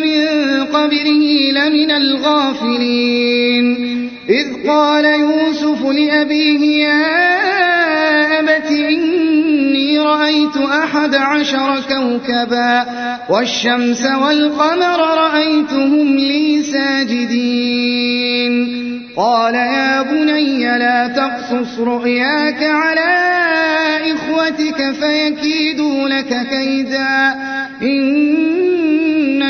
من قبله لمن الغافلين. إذ قال يوسف لأبيه يا أبت إني رأيت أحد عشر كوكبا والشمس والقمر رأيتهم لي ساجدين. قال يا بني لا تقصص رؤياك على إخوتك فيكيدوا لك كيدا. إن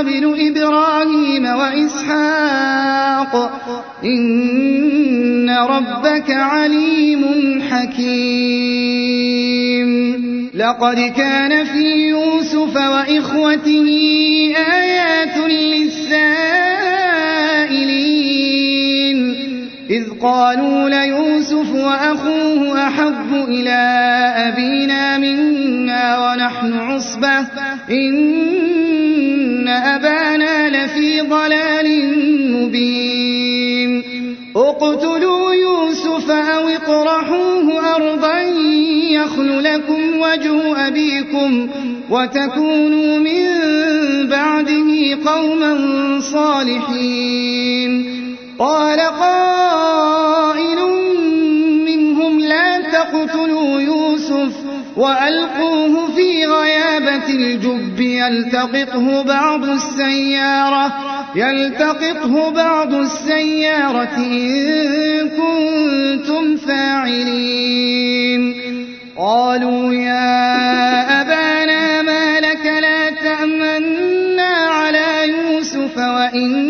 قبل إبراهيم وإسحاق. إن ربك عليم حكيم. لقد كان في يوسف وإخوته آيات للسائلين. إذ قالوا ليوسف وأخوه أحب إلى أبينا منا ونحن عصبة. إن أبانا لفي ضلال مبين اقتلوا يوسف أو اطرحوه أرضا يخل لكم وجه أبيكم وتكونوا من بعده قوما صالحين قال قائل منهم لا تقتلوا وألقوه في غيابة الجب يلتقطه بعض السيارة يلتقطه بعض السيارة إن كنتم فاعلين. قالوا يا أبانا ما لك لا تأمنا على يوسف وإنا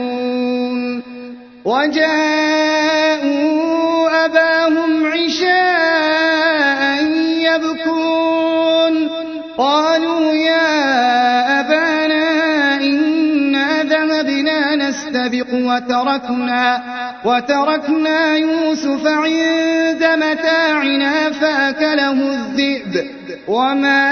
وجاءوا أباهم عشاء يبكون. قالوا يا أبانا إنا ذهبنا نستبق وتركنا وتركنا يوسف عند متاعنا فأكله الذئب. وما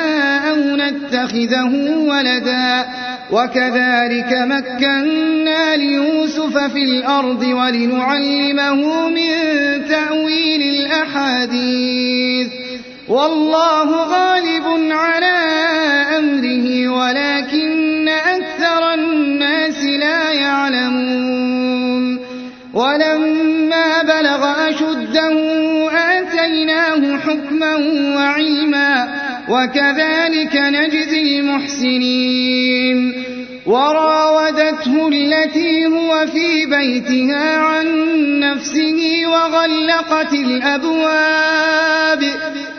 نتخذه ولدا. وكذلك مكنا ليوسف في الأرض ولنعلمه من تأويل الأحاديث. والله غالب على أمره ولكن أكثر الناس لا يعلمون. ولما بلغ أشده آتيناه حكما وعلما. وكذلك نجزي المحسنين. وراودته التي هو في بيتها عن نفسه وغلقت الأبواب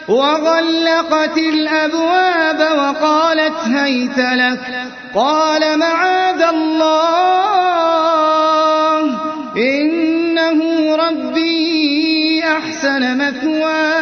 وغلقت الأبواب وقالت هيت لك قال معاذ الله إنه ربي أحسن مثواي.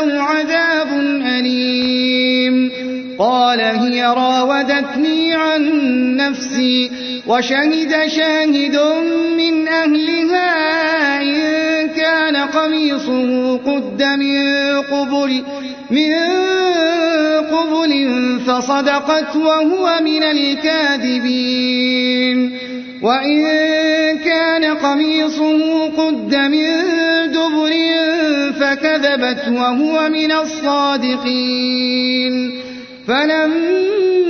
أو عذاب أليم. قال هي راودتني عن نفسي وشهد شاهد من أهلها إن كان قميصه قد من قبل من قبل فصدقت وهو من الكاذبين. وإن كان قميصه قد من دبر فكذبت وهو من الصادقين. فلما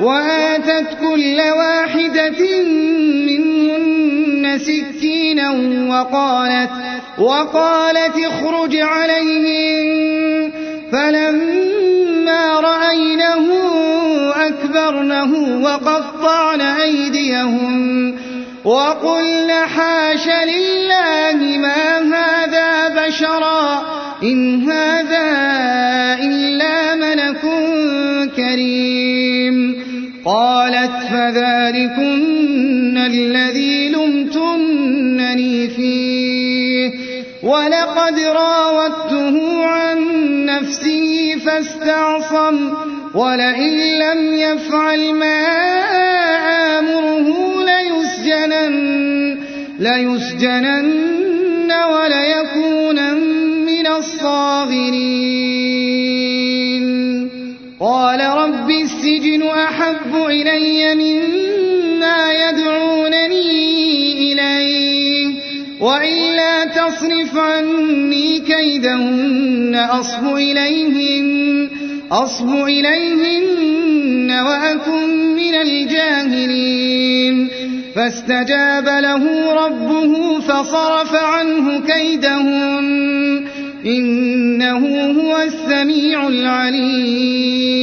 وآتت كل واحدة منهن سكينا وقالت وقالت اخرج عليهم. فلما رأينه أكبرنه وقطعن أيديهم وقلن حاش لله ما هذا بشرا إن هذا إلا ملك كريم. قالت فذلكن الذي لمتنني فيه. ولقد راودته عن نفسه فاستعصم ولئن لم يفعل ما آمره ليسجنن, ليسجنن وليكون من الصاغرين. قال رب السجن أحب إلي مما يدعونني إليه وإلا تصرف عني كيدهن أصب إليهن أصب إليهن وأكن من الجاهلين. فاستجاب له ربه فصرف عنه كيدهن. إنه هو السميع العليم.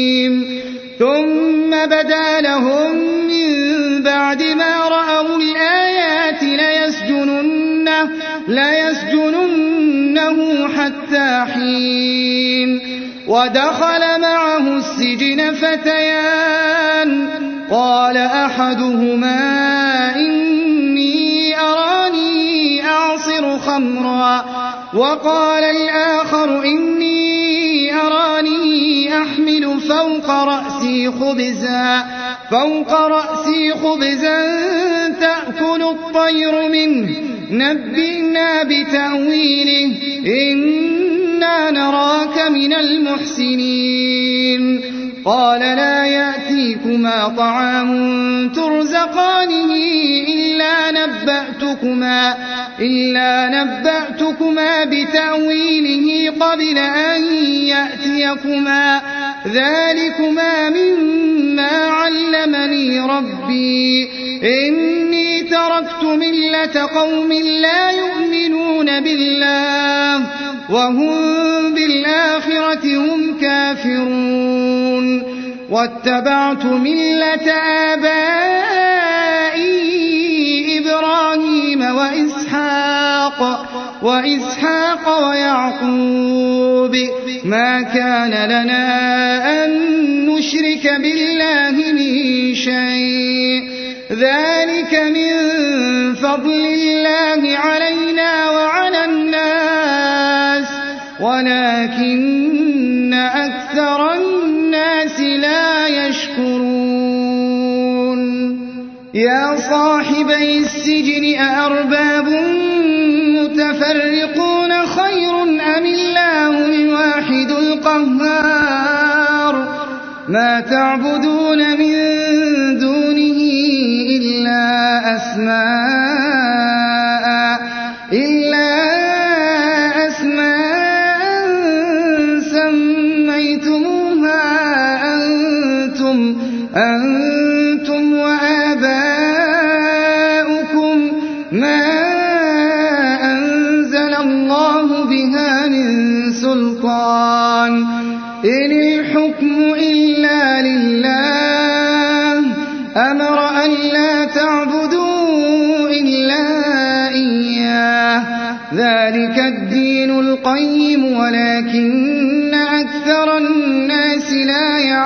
ثم بدا لهم من بعد ما رأوا الآيات ليسجننه, ليسجننه حتى حين. ودخل معه السجن فتيان. قال أحدهما إني أراني أعصر خمرا. وقال الآخر إني أراني أحمل فوق رأسي خبزا فوق رأسي خبزا تأكل الطير منه. نبئنا بتأويله إنا نراك من المحسنين. قال لا يأتيكما طعام ترزقانه إلا نبأتكما, إلا نبأتكما بتأويله قبل أن يأتيكما ذلكما مما علمني ربي إني تركت ملة قوم لا يؤمنون بالله وهم بالآخرة هم كافرون واتبعت ملة آبائي إبراهيم وإسحاق وإسحاق ويعقوب ما كان لنا أن نشرك بالله من شيء ذلك من فضل الله علينا وعلى الناس ولكن أكثر الناس لا يشكرون يا صاحبي السجن أأرباب متفرقون خير أم الله الواحد القهار؟ ما تعبدون من دونه إلا أسماء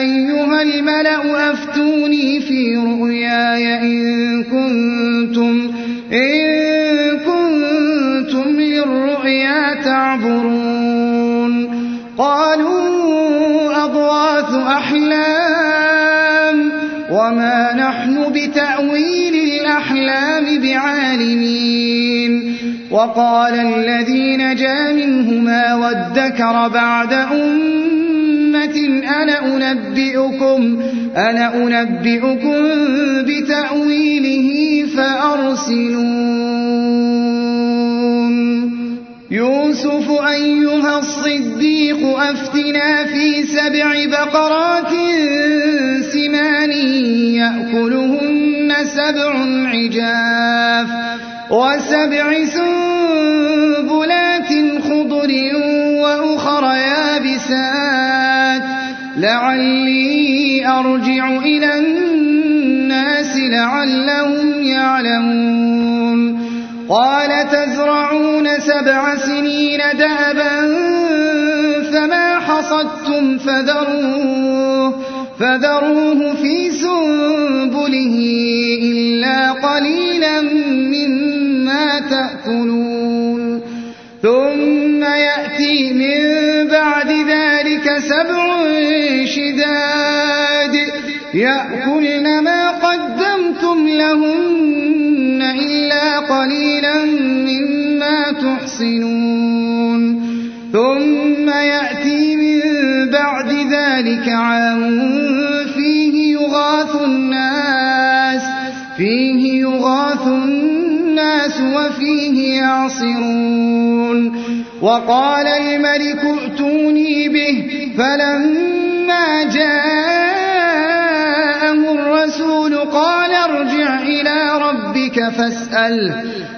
أيها الملأ أفتوني في رؤياي إن كنتم إن كنتم للرؤيا تعبرون. قالوا أضواث أحلام وما نحن بتأويل الأحلام بعالمين. وقال الذي نجا منهما وادكر بعد أمة أنا أنبئكم, أنا أنبئكم بتأويله فأرسلون. يوسف أيها الصديق أفتنا في سبع بقرات سمان يأكلهن سبع عجاف وسبع سنبلات خضر وأخر يابسات. لعلي أرجع إلى الناس لعلهم يعلمون. قال تزرعون سبع سنين دأبا فما حصدتم فذروه, فذروه في سنبله إلا قليلا مما تأكلون. ثم يأتي من بعد ذلك سبع لهن إلا قليلا مما تحصنون ثم يأتي من بعد ذلك عام فيه يغاث الناس فيه يغاث الناس وفيه يعصرون وقال الملك ائتوني به فلما جاءه الرسول قال ارجع إلى ربك فاسأل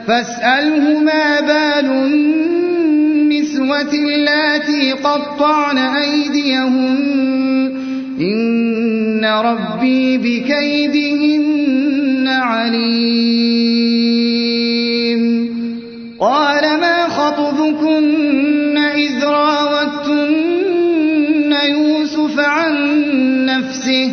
فاسأله ما بال النسوة اللاتي قطعن أيديهن. إن ربي بكيدهن عليم. قال ما خطبكن إذ راوتن يوسف عن نفسه؟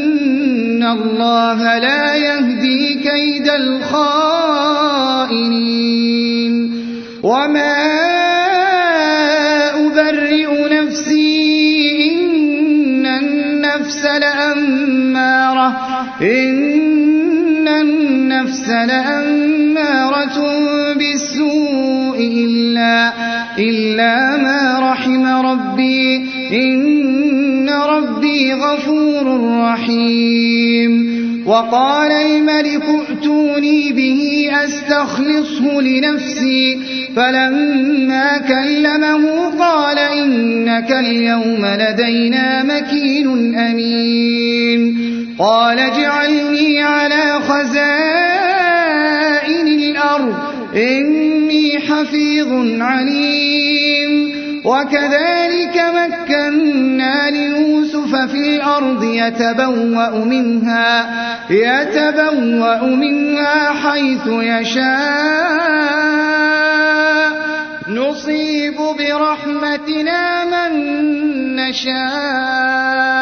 الله لا يهدي كيد الخائنين. وما أبرئ نفسي إن النفس لأمارة. إن النفس لأمارة بالسوء إلا, إلا ما رحم ربي. إن ربي غفور رحيم. وقال الملك ائتوني به أستخلصه لنفسي. فلما كلمه قال إنك اليوم لدينا مكين أمين. قال اجعلني على خزائن الأرض. إني حفيظ عليم. وكذلك مكنا ليوسف في الأرض يتبوأ منها يتبوأ منها حيث يشاء. نصيب برحمتنا من نشاء.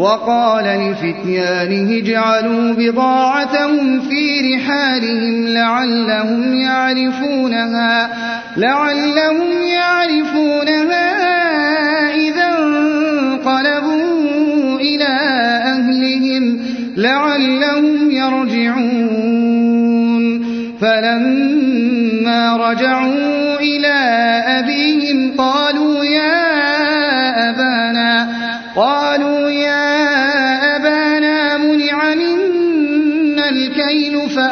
وقال لفتيانه اجعلوا بضاعتهم في رحالهم لعلهم يعرفونها لعلهم يعرفونها إذا انقلبوا إلى أهلهم لعلهم يرجعون. فلما رجعوا إلى أبيهم قالوا يا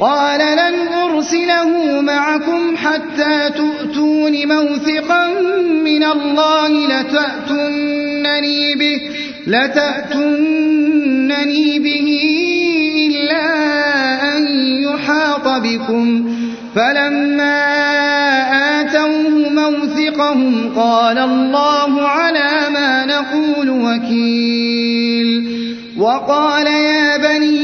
قال لن أرسله معكم حتى تؤتون موثقا من الله لتأتنني به لتأتنني به إلا أن يحاط بكم. فلما آتوه موثقهم قال الله على ما نقول وكيل. وقال يا بني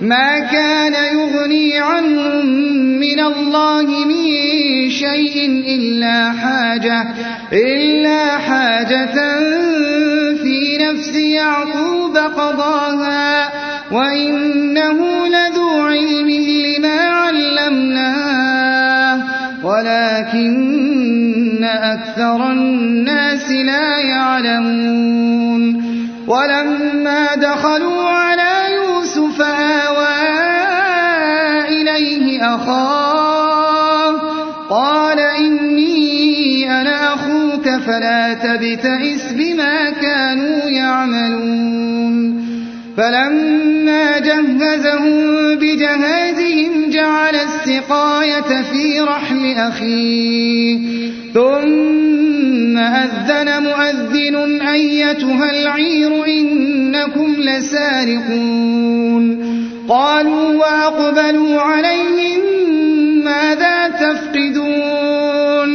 ما كان يغني عنهم من الله من شيء إلا حاجة إلا حاجة في نفس يعقوب قضاها وإنه لذو علم لما علمناه ولكن أكثر الناس لا يعلمون. ولما دخلوا على أخاه قال إني أنا أخوك فلا تبتئس بما كانوا يعملون. فلما جهزهم بجهازهم جعل السقاية في رحل أخيه. ثم أذن مؤذن أيتها العير إنكم لسارقون. قالوا وأقبلوا عليهم ماذا تفقدون؟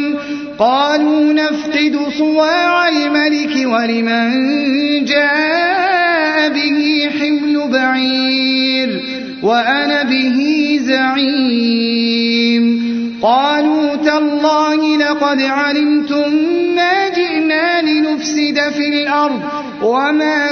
قالوا نفقد صواع الملك ولمن جاء به حمل بعير وأنا به زعيم. قالوا تالله لقد علمتم ما جئنا لنفسد في الأرض وما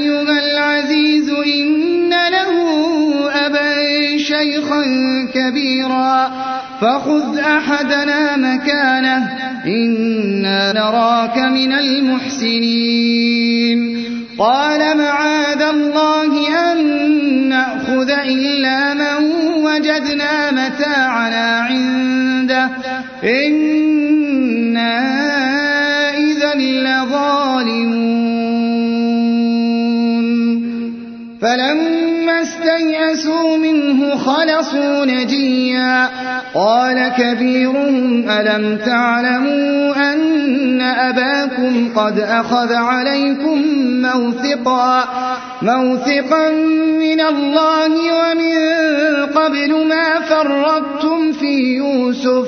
شيخا كبيرا. فخذ أحدنا مكانه إنا نراك من المحسنين. قال معاذ الله أن نأخذ إلا من وجدنا متاعنا عنده. إنا إذا لظالمون. فلما استيئسوا منه خلصوا نجيا. قال كبيرهم ألم تعلموا أن أباكم قد أخذ عليكم موثقا موثقا من الله ومن قبل ما فرطتم في يوسف؟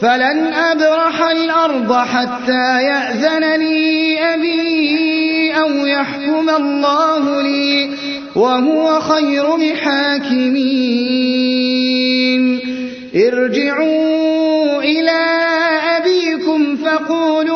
فلن أبرح الأرض حتى يأذن لي أبي أو يحكم الله لي وهو خير الحاكمين. ارجعوا إلى أبيكم فقولوا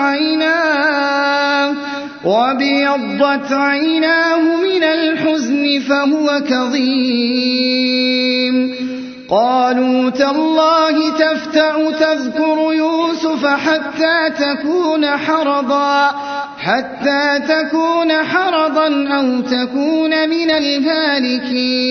عيناه وابيضت عيناه من الحزن فهو كظيم. قالوا تالله تفتأ تذكر يوسف حتى تكون حرضا حتى تكون حرضا أو تكون من الهالكين.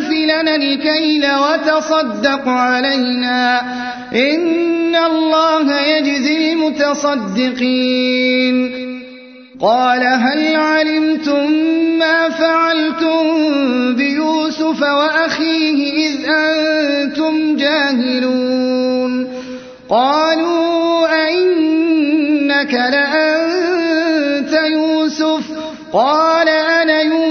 لنا الكيل وتصدق علينا. إن الله يجزي المتصدقين. قال هل علمتم ما فعلتم بيوسف وأخيه إذ أنتم جاهلون؟ قالوا أئنك لأنت يوسف. قال أنا يوسف.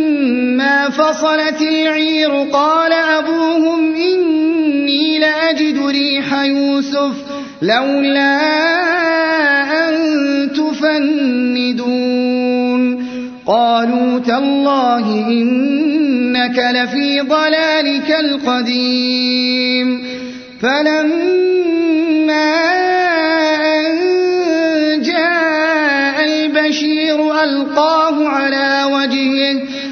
فصلت العير قال أبوهم إني لأجد ريح يوسف لولا أن تفندون. قالوا تالله إنك لفي ضلالك القديم. فلما أن جاء البشير ألقاه على وجهه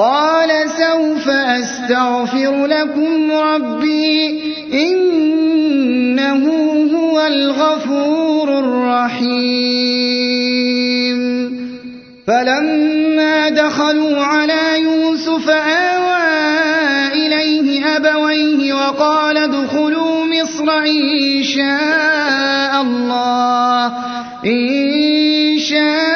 قال سوف أستغفر لكم ربي إنه هو الغفور الرحيم. فلما دخلوا على يوسف آوى إليه أبويه وقال ادخلوا مصر إن شاء الله إن شاء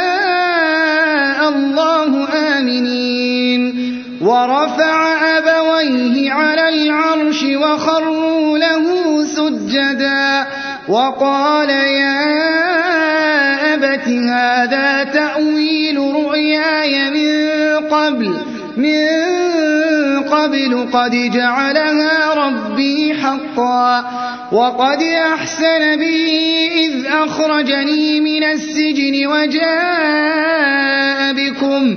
ورفع أبويه على العرش وخروا له سجدا وقال يا أبت هذا تأويل رؤياي من قبل من قبل قد جعلها ربي حقا وقد أحسن بي إذ أخرجني من السجن وجاء بكم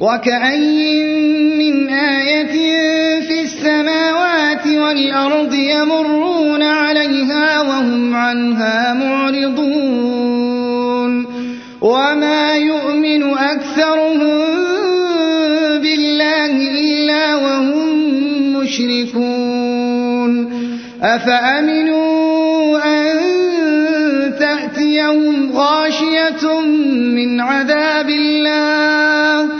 وكأي من آية في السماوات والأرض يمرون عليها وهم عنها معرضون وما يؤمن أكثرهم بالله إلا وهم مشركون أفأمنوا أن تأتيهم غاشية من عذاب الله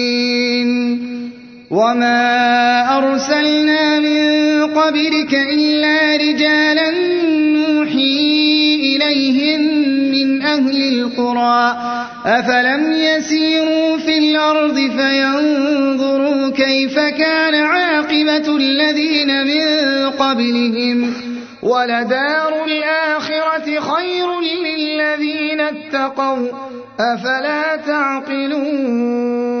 وما أرسلنا من قبلك إلا رجالا نوحي إليهم من أهل القرى أفلم يسيروا في الأرض فينظروا كيف كان عاقبة الذين من قبلهم ولدار الآخرة خير للذين اتقوا أفلا تعقلون